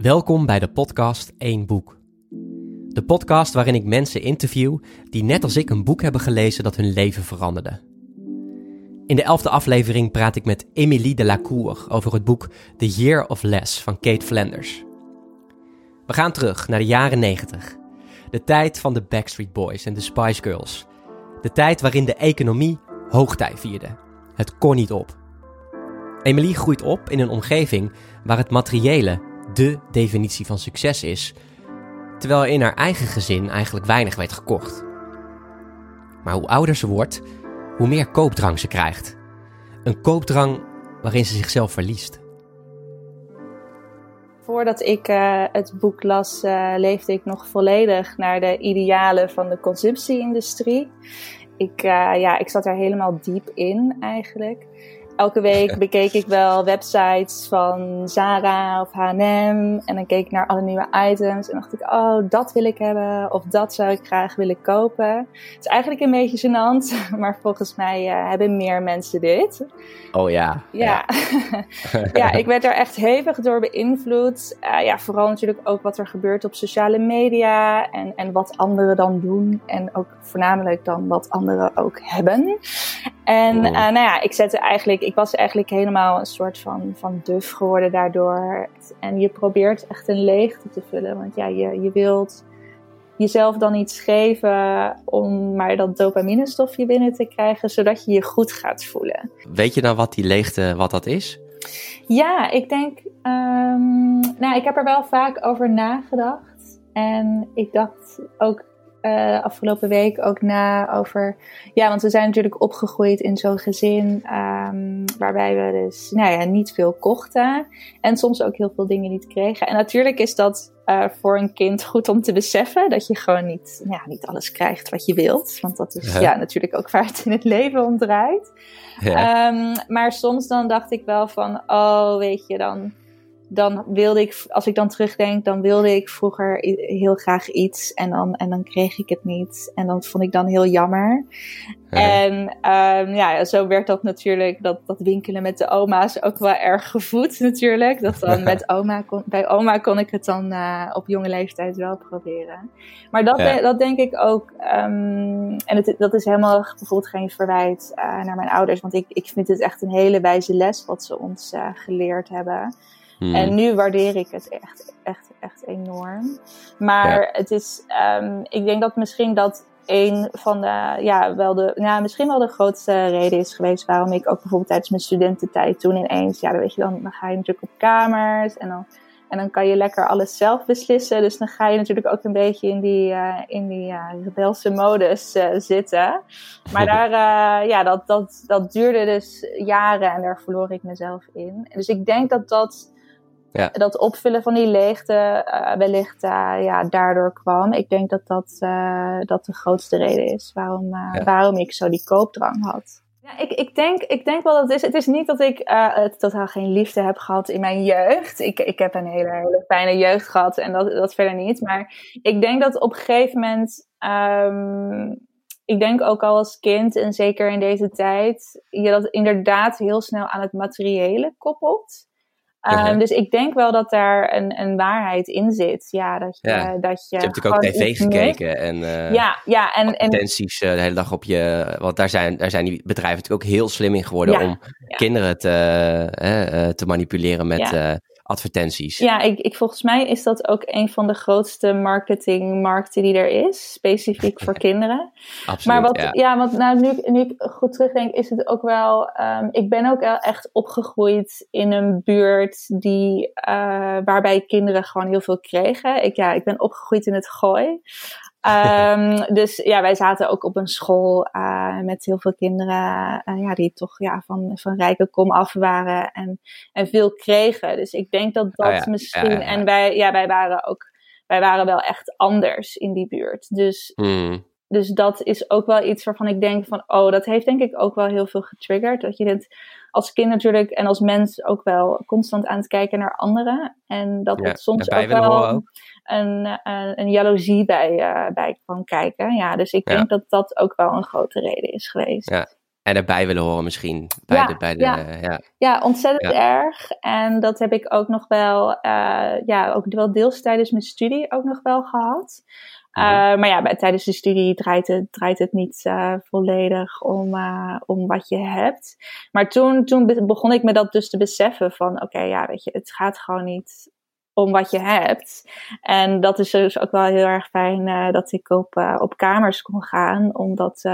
Welkom bij de podcast Eén Boek. De podcast waarin ik mensen interview die net als ik een boek hebben gelezen dat hun leven veranderde. In de elfde aflevering praat ik met Emilie de Lacour over het boek The Year of Less van Kate Flanders. We gaan terug naar de jaren 90. De tijd van de Backstreet Boys en de Spice Girls. De tijd waarin de economie hoogtij vierde. Het kon niet op. Emilie groeit op in een omgeving waar het materiële de definitie van succes is, terwijl er in haar eigen gezin eigenlijk weinig werd gekocht. Maar hoe ouder ze wordt, hoe meer koopdrang ze krijgt. Een koopdrang waarin ze zichzelf verliest. Voordat ik uh, het boek las, uh, leefde ik nog volledig naar de idealen van de consumptie-industrie. Ik, uh, ja, ik zat er helemaal diep in eigenlijk elke week bekeek ik wel websites van Zara of H&M. En dan keek ik naar alle nieuwe items. En dacht ik, oh, dat wil ik hebben. Of dat zou ik graag willen kopen. Het is eigenlijk een beetje gênant. Maar volgens mij uh, hebben meer mensen dit. Oh ja. Ja. Ja, ja ik werd er echt hevig door beïnvloed. Uh, ja, vooral natuurlijk ook wat er gebeurt op sociale media. En, en wat anderen dan doen. En ook voornamelijk dan wat anderen ook hebben. En uh, nou ja, ik zette eigenlijk ik was eigenlijk helemaal een soort van, van duf geworden daardoor. En je probeert echt een leegte te vullen. Want ja, je, je wilt jezelf dan iets geven om maar dat dopaminestofje binnen te krijgen, zodat je je goed gaat voelen. Weet je dan wat die leegte, wat dat is? Ja, ik denk, um, nou, ik heb er wel vaak over nagedacht. En ik dacht ook uh, afgelopen week ook na over. Ja, want we zijn natuurlijk opgegroeid in zo'n gezin um, waarbij we dus nou ja, niet veel kochten. En soms ook heel veel dingen niet kregen. En natuurlijk is dat uh, voor een kind goed om te beseffen dat je gewoon niet, ja, niet alles krijgt wat je wilt. Want dat is ja. ja natuurlijk ook waar het in het leven om draait. Ja. Um, maar soms dan dacht ik wel van, oh, weet je, dan dan wilde ik, als ik dan terugdenk, dan wilde ik vroeger heel graag iets en dan, en dan kreeg ik het niet. En dat vond ik dan heel jammer. Ja. En um, ja, zo werd dat natuurlijk, dat, dat winkelen met de oma's ook wel erg gevoed natuurlijk. Dat dan met oma kon, bij oma kon ik het dan uh, op jonge leeftijd wel proberen. Maar dat, ja. dat denk ik ook, um, en het, dat is helemaal bijvoorbeeld geen verwijt uh, naar mijn ouders. Want ik, ik vind het echt een hele wijze les wat ze ons uh, geleerd hebben. Hmm. En nu waardeer ik het echt, echt, echt enorm. Maar ja. het is, um, ik denk dat misschien dat een van de, ja, wel de, ja, misschien wel de grootste reden is geweest waarom ik ook bijvoorbeeld tijdens mijn studententijd toen ineens, ja, dan weet je, dan, dan ga je natuurlijk op kamers en dan, en dan kan je lekker alles zelf beslissen. Dus dan ga je natuurlijk ook een beetje in die, uh, in die uh, rebelse modus uh, zitten. Maar daar, ja, dat, dat, dat duurde dus jaren en daar verloor ik mezelf in. Dus ik denk dat dat ja. Dat opvullen van die leegte uh, wellicht uh, ja, daardoor kwam. Ik denk dat dat, uh, dat de grootste reden is waarom, ja. waarom ik zo die koopdrang had. Ja, ik, ik, denk, ik denk wel dat het is. Het is niet dat ik het totaal geen liefde heb gehad in mijn jeugd. Ik, ik heb een hele, hele fijne jeugd gehad en dat, dat verder niet. Maar ik denk dat op een gegeven moment. Um, ik denk ook al als kind en zeker in deze tijd, je dat inderdaad heel snel aan het materiële koppelt. Um, dus ik denk wel dat daar een, een waarheid in zit. Ja, dat je, ja. dat je, je hebt natuurlijk ook tv gekeken en, uh, ja, ja, en, advertenties en, uh, de hele dag op je... Want daar zijn, daar zijn die bedrijven natuurlijk ook heel slim in geworden ja, om ja. kinderen te, te manipuleren met advertenties. Ja, ik, ik, volgens mij is dat ook een van de grootste marketingmarkten die er is, specifiek voor kinderen. Absoluut, maar wat, ja. ja, want nou, nu, nu ik goed terugdenk, is het ook wel. Um, ik ben ook echt opgegroeid in een buurt die, uh, waarbij kinderen gewoon heel veel kregen. Ik, ja, ik ben opgegroeid in het gooi. Um, dus ja, wij zaten ook op een school uh, met heel veel kinderen uh, ja, die toch ja, van, van rijke kom af waren en, en veel kregen. Dus ik denk dat dat oh ja, misschien. Ja, ja, en wij, ja, wij waren ook, wij waren wel echt anders in die buurt. Dus, mm. Dus dat is ook wel iets waarvan ik denk van, oh, dat heeft denk ik ook wel heel veel getriggerd. Dat je dit als kind natuurlijk en als mens ook wel constant aan het kijken naar anderen. En dat het soms ook wel. Ook een, een, een jaloezie bij, uh, bij kan kijken. Ja, dus ik denk dat dat ook wel een grote reden is geweest. Ja. En erbij willen horen misschien. Bij Ja, de, bij de, ja. ja. Ja, ontzettend erg. En dat heb ik ook nog wel, eh, ja, ook wel deels tijdens mijn studie ook nog wel gehad. Mhm. Eh, maar ja, bij, tijdens de studie draait het, draait het niet eh, volledig om, eh, om wat je hebt. Maar toen, toen be- begon ik me dat dus te beseffen van, oké, ja, weet je, het gaat gewoon niet om wat je hebt. En dat is dus ook wel heel erg fijn dat ik op, op kamers kon gaan, om dat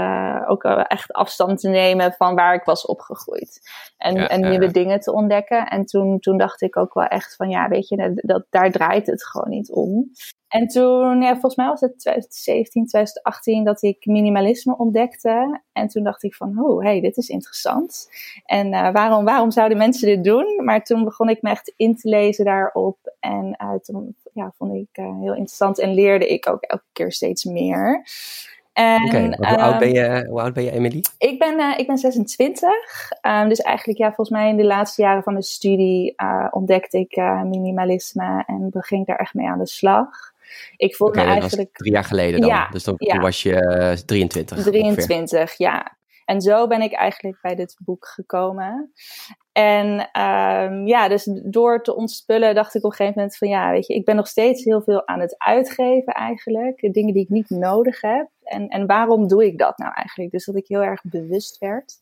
ook echt afstand te nemen van waar ik was opgegroeid. En, Ja, en nieuwe dingen te ontdekken. En toen, toen dacht ik ook wel echt van, ja, weet je, dat, daar draait het gewoon niet om. En toen, ja, volgens mij was het 2017, 2018 dat ik minimalisme ontdekte. En toen dacht ik van, oh, hey, dit is interessant. En eh, waarom, waarom zouden mensen dit doen? Maar toen begon ik me echt in te lezen daarop. En eh, toen ja, vond ik eh, heel interessant en leerde ik ook elke keer steeds meer. En, Oké, want hoe, oud ehm, ben je, hoe oud ben je, Emily? ik ben, ik ben 26. Ehm, dus eigenlijk, ja, volgens mij in de laatste jaren van mijn studie ontdekte ik minimalisme en beging daar echt mee aan de slag. Ik voelde Oké, me eigenlijk drie jaar geleden dan. Ja, dus dan ja. was je eh, 23. ongeveer. 23, ja. En zo ben ik eigenlijk bij dit boek gekomen. En ehm, ja, dus door te ontspullen dacht ik op een gegeven moment van ja, weet je, ik ben nog steeds heel veel aan het uitgeven eigenlijk. Dingen die ik niet nodig heb. En, en waarom doe ik dat nou eigenlijk? Dus dat ik heel erg bewust werd.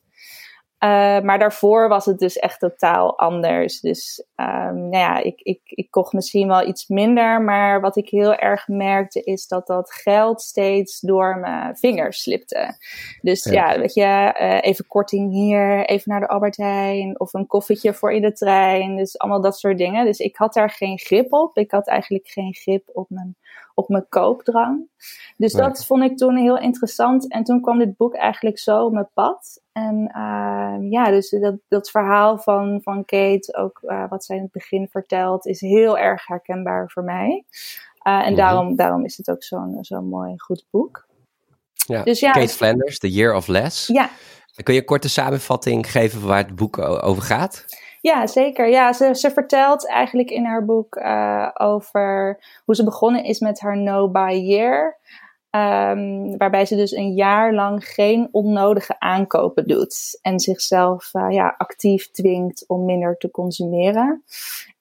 Eh, maar daarvoor was het dus echt totaal anders. Dus ehm, nou ja, ik, ik, ik kocht misschien wel iets minder. Maar wat ik heel erg merkte is dat dat geld steeds door mijn vingers slipte. Dus Ja. ja, weet je, eh, even korting hier, even naar de Albert Heijn. Of een koffietje voor in de trein. Dus allemaal dat soort dingen. Dus ik had daar geen grip op. Ik had eigenlijk geen grip op mijn, op mijn koopdrang. Dus Nee. dat vond ik toen heel interessant. En toen kwam dit boek eigenlijk zo op mijn pad. En ehm, ja, dus dat, dat verhaal van, van Kate, ook eh, wat zij in het begin vertelt, is heel erg herkenbaar voor mij. Eh, en Mhm. daarom, daarom is het ook zo'n zo'n mooi, goed boek. Ja. Dus ja, Kate Flanders, The Year of Less. ja, Kun je een korte samenvatting geven van waar het boek over gaat? Ja, zeker. Ja, ze, vertelt eigenlijk in haar boek eh, over hoe ze begonnen is met haar no-buy year. Ehm, waarbij ze dus een jaar lang geen onnodige aankopen doet. En zichzelf eh, ja, actief dwingt om minder te consumeren.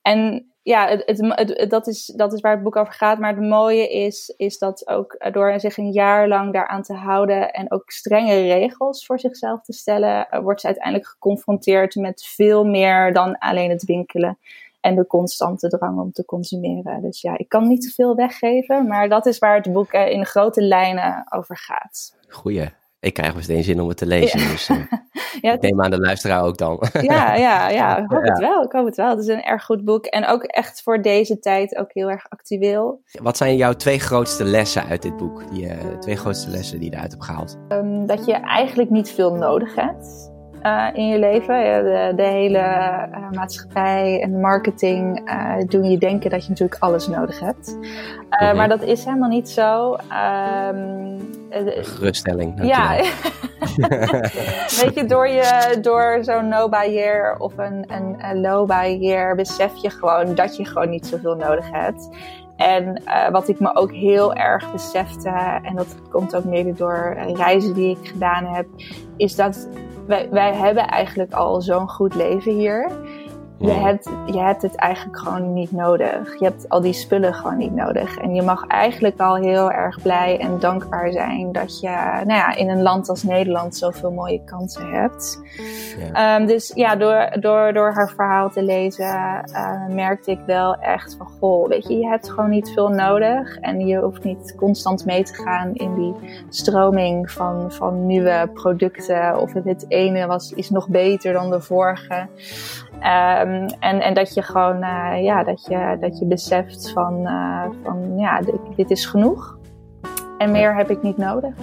En ja, het, dat, is, dat is waar het boek over gaat. Maar het mooie is, is dat ook door zich een jaar lang daaraan te houden en ook strenge regels voor zichzelf te stellen, eh, wordt ze uiteindelijk geconfronteerd met veel meer dan alleen het winkelen en de constante drang om te consumeren. Dus ja, ik kan niet te veel weggeven, maar dat is waar het boek eh, in grote lijnen over gaat. Goeie. Ik krijg meteen zin om het te lezen. Dus eh, Ja, ik neem aan de luisteraar ook dan. ja, ja, ja, ik hoop Ja. het wel. Ik hoop het wel. Het is een erg goed boek en ook echt voor deze tijd ook heel erg actueel. Wat zijn jouw twee grootste lessen uit dit boek? Die eh, twee grootste lessen die je eruit hebt gehaald? Ehm, dat je eigenlijk niet veel nodig hebt eh, in je leven. Ja, de, de hele eh, maatschappij en marketing eh, doen je denken dat je natuurlijk alles nodig hebt. Eh, Mhm. Maar dat is helemaal niet zo. Ehm, eh, de- Geruststelling. ja, weet je, door, je, door zo'n no-buy year of een, een, een low-buy year besef je gewoon dat je gewoon niet zoveel nodig hebt. En eh, wat ik me ook heel erg besefte, en dat komt ook mede door eh, reizen die ik gedaan heb, is dat wij, wij hebben eigenlijk al zo'n goed leven hier. Je hebt, je hebt het eigenlijk gewoon niet nodig. Je hebt al die spullen gewoon niet nodig. En je mag eigenlijk al heel erg blij en dankbaar zijn dat je nou ja, in een land als Nederland zoveel mooie kansen hebt. Ja. Ehm, dus ja, door, door, door haar verhaal te lezen eh, merkte ik wel echt van goh, weet je, je hebt gewoon niet veel nodig. En je hoeft niet constant mee te gaan in die stroming van, van nieuwe producten. Of het ene was, is nog beter dan de vorige. Ehm, en, en dat je gewoon, eh, ja, dat je, dat je beseft van, eh, van ja, dit, dit is genoeg. En meer heb ik niet nodig.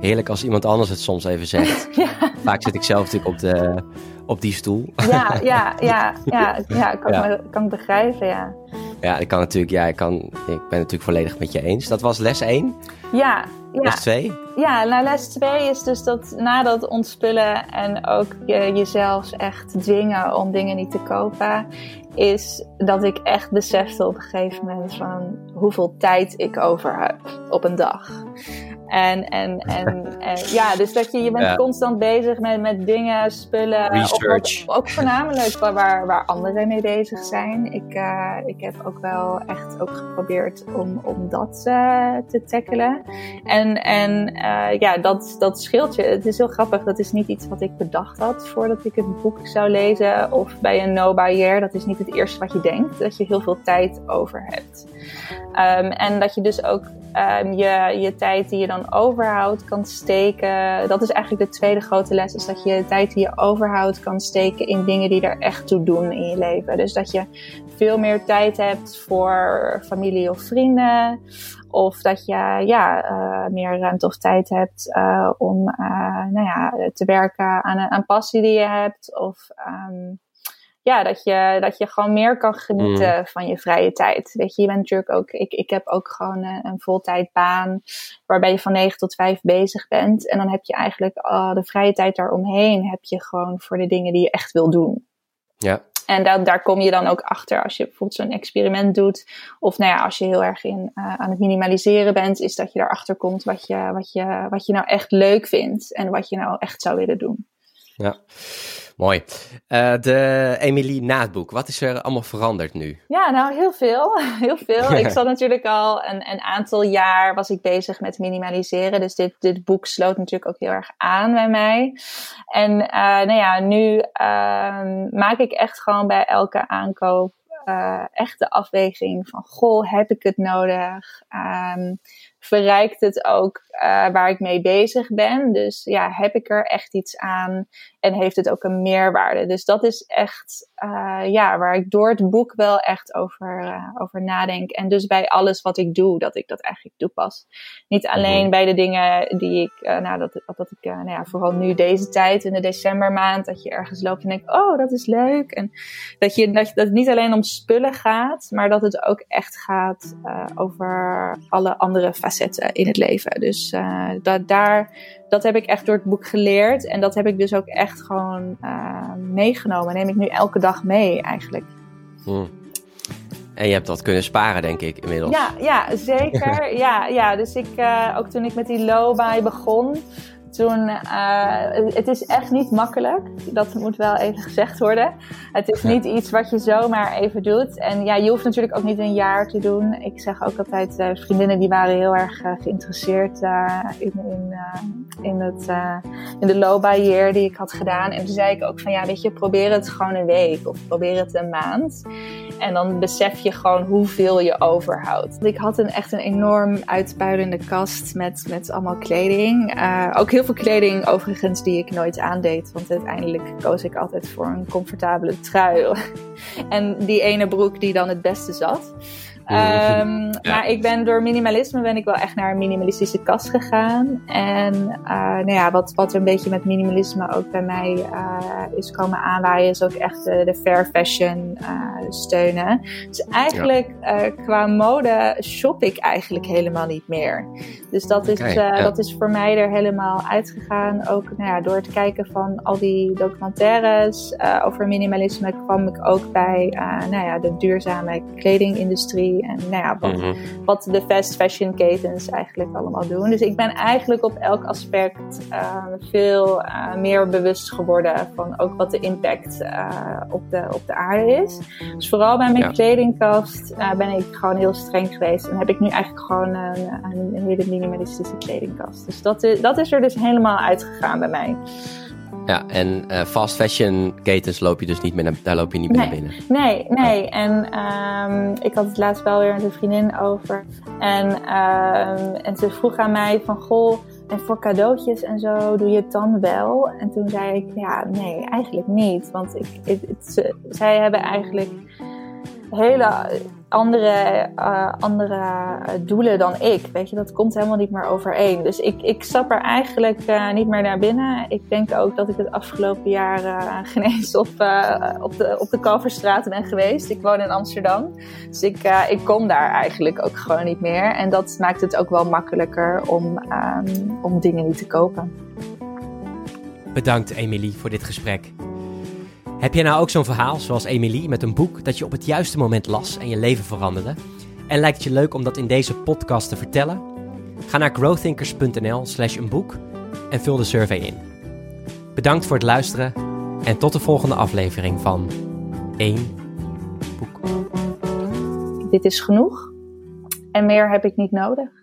Heerlijk als iemand anders het soms even zegt. Ja, Vaak zit ik zelf natuurlijk op, de, op die stoel. ja, ja, ja, ja, ja kan, Ja. Me, kan ik begrijpen, ja. Ja, ik kan natuurlijk, ja, ik, kan, ik ben het natuurlijk volledig met je eens. Dat was les 1. Ja, ja. Les 2. ja, nou les 2 is dus dat na dat ontspullen en ook je, jezelf echt dwingen om dingen niet te kopen, is dat ik echt besefte op een gegeven moment van hoeveel tijd ik over heb op een dag. En, en, en, ja, dus dat je, je bent constant bezig met, met dingen, spullen. Research. Ook, ook voornamelijk waar, waar anderen mee bezig zijn. Ik, uh, ik heb ook wel echt ook geprobeerd om, om dat uh, te tackelen. En, en uh, ja, dat, dat scheelt je. Het is heel grappig. Dat is niet iets wat ik bedacht had voordat ik het boek zou lezen. Of bij een no barrière. Dat is niet het eerste wat je denkt. Dat je heel veel tijd over hebt. Um, en dat je dus ook um, je, je tijd die je dan overhoudt kan steken. Dat is eigenlijk de tweede grote les. Is dat je tijd die je overhoudt kan steken in dingen die er echt toe doen in je leven. Dus dat je veel meer tijd hebt voor familie of vrienden. Of dat je ja, uh, meer ruimte of tijd hebt uh, om uh, nou ja, te werken aan een passie die je hebt. Of um, ja, dat je, dat je gewoon meer kan genieten mm. van je vrije tijd. Weet je, je bent natuurlijk ook, ik, ik heb ook gewoon een, een voltijdbaan waarbij je van 9 tot 5 bezig bent. En dan heb je eigenlijk uh, de vrije tijd daaromheen heb je gewoon voor de dingen die je echt wil doen. Ja. En daar, daar kom je dan ook achter als je bijvoorbeeld zo'n experiment doet. Of nou ja, als je heel erg in, uh, aan het minimaliseren bent, is dat je erachter komt wat je, wat, je, wat je nou echt leuk vindt. En wat je nou echt zou willen doen. Ja. Mooi. Uh, de Emilie na het boek, wat is er allemaal veranderd nu? Ja, nou heel veel. Heel veel. ik zat natuurlijk al een, een, aantal jaar was ik bezig met minimaliseren. Dus dit, dit boek sloot natuurlijk ook heel erg aan bij mij. En uh, nou ja, nu uh, maak ik echt gewoon bij elke aankoop uh, echt de afweging van, goh, heb ik het nodig? Um, verrijkt het ook uh, waar ik mee bezig ben? Dus ja, heb ik er echt iets aan? En heeft het ook een meerwaarde? Dus dat is echt, uh, ja, waar ik door het boek wel echt over, uh, over nadenk. En dus bij alles wat ik doe, dat ik dat eigenlijk toepas. Niet alleen mhm. bij de dingen die ik, nou, dat, dat ik, nou ja, vooral nu deze tijd, in de decembermaand, dat je ergens loopt en denkt, oh, dat is leuk. En dat, je, dat, dat het niet alleen om spullen gaat, maar dat het ook echt gaat over alle andere facetten in het leven. Dus dat, daar, dat heb ik echt door het boek geleerd. En dat heb ik dus ook echt gewoon uh, meegenomen. Neem ik nu elke dag mee eigenlijk. Hmm. En je hebt dat kunnen sparen, denk ik, inmiddels. Ja, ja zeker. ja, ja, dus ik, uh, ook toen ik met die low bij begon, toen, uh, het is echt niet makkelijk. Dat moet wel even gezegd worden. Het is niet iets wat je zomaar even doet. En ja, je hoeft natuurlijk ook niet een jaar te doen. Ik zeg ook altijd, uh, vriendinnen die waren heel erg uh, geïnteresseerd in, in, in, het, in de year die ik had gedaan. En toen zei ik ook van, ja, weet je, probeer het gewoon een week of probeer het een maand. En dan besef je gewoon hoeveel je overhoudt. Ik had een, echt een enorm uitpuilende kast met, met allemaal kleding. ook heel heel veel kleding overigens die ik nooit aandeed. Want uiteindelijk koos ik altijd voor een comfortabele trui. en die ene broek die dan het beste zat. Um, Maar ik ben door minimalisme ben ik wel echt naar een minimalistische kast gegaan. En uh, nou ja, wat, wat een beetje met minimalisme ook bij mij uh, is komen aanwaaien, is ook echt de, de fair fashion uh, steunen. Dus eigenlijk qua mode shop ik eigenlijk helemaal niet meer. Dus dat is, ja. dat is voor mij er helemaal uitgegaan. Ook nou ja, door het kijken van al die documentaires over minimalisme kwam ik ook bij nou ja, de duurzame kledingindustrie en nou ja, wat, mhm. wat, de fast fashion ketens eigenlijk allemaal doen. Dus ik ben eigenlijk op elk aspect uh, veel uh, meer bewust geworden van ook wat de impact uh, op, de, op de aarde is. Dus vooral bij mijn kledingkast ben ik gewoon heel streng geweest. En heb ik nu eigenlijk gewoon een, een, een hele minimalistische kledingkast. Dus dat is, dat is er dus helemaal uitgegaan bij mij. Ja, en uh, fast fashion ketens loop je dus niet meer naar, daar loop je niet meer nee, naar binnen. Nee, nee. En um, ik had het laatst wel weer met een vriendin over. En, um, en ze vroeg aan mij van, goh, en voor cadeautjes en zo doe je het dan wel? En toen zei ik, ja, nee, eigenlijk niet. Want ik, het, het, zij hebben eigenlijk hele andere, uh, andere eh, doelen dan ik. Weet je, dat komt helemaal niet meer overeen. Dus ik, ik stap er eigenlijk uh, niet meer naar binnen. Ik denk ook dat ik het afgelopen jaar uh, op, op, de, op de Kalverstraat ben geweest. Ik woon in Amsterdam. Dus ik, ik kom daar eigenlijk ook gewoon niet meer. En dat maakt het ook wel makkelijker om, um, om dingen niet te kopen. Bedankt Emilie voor dit gesprek. Heb je nou ook zo'n verhaal, zoals Emily, met een boek dat je op het juiste moment las en je leven veranderde? En lijkt het je leuk om dat in deze podcast te vertellen? Ga naar growthinkers.nl slash een boek en vul de survey in. Bedankt voor het luisteren en tot de volgende aflevering van 1 Boek. Dit is genoeg en meer heb ik niet nodig.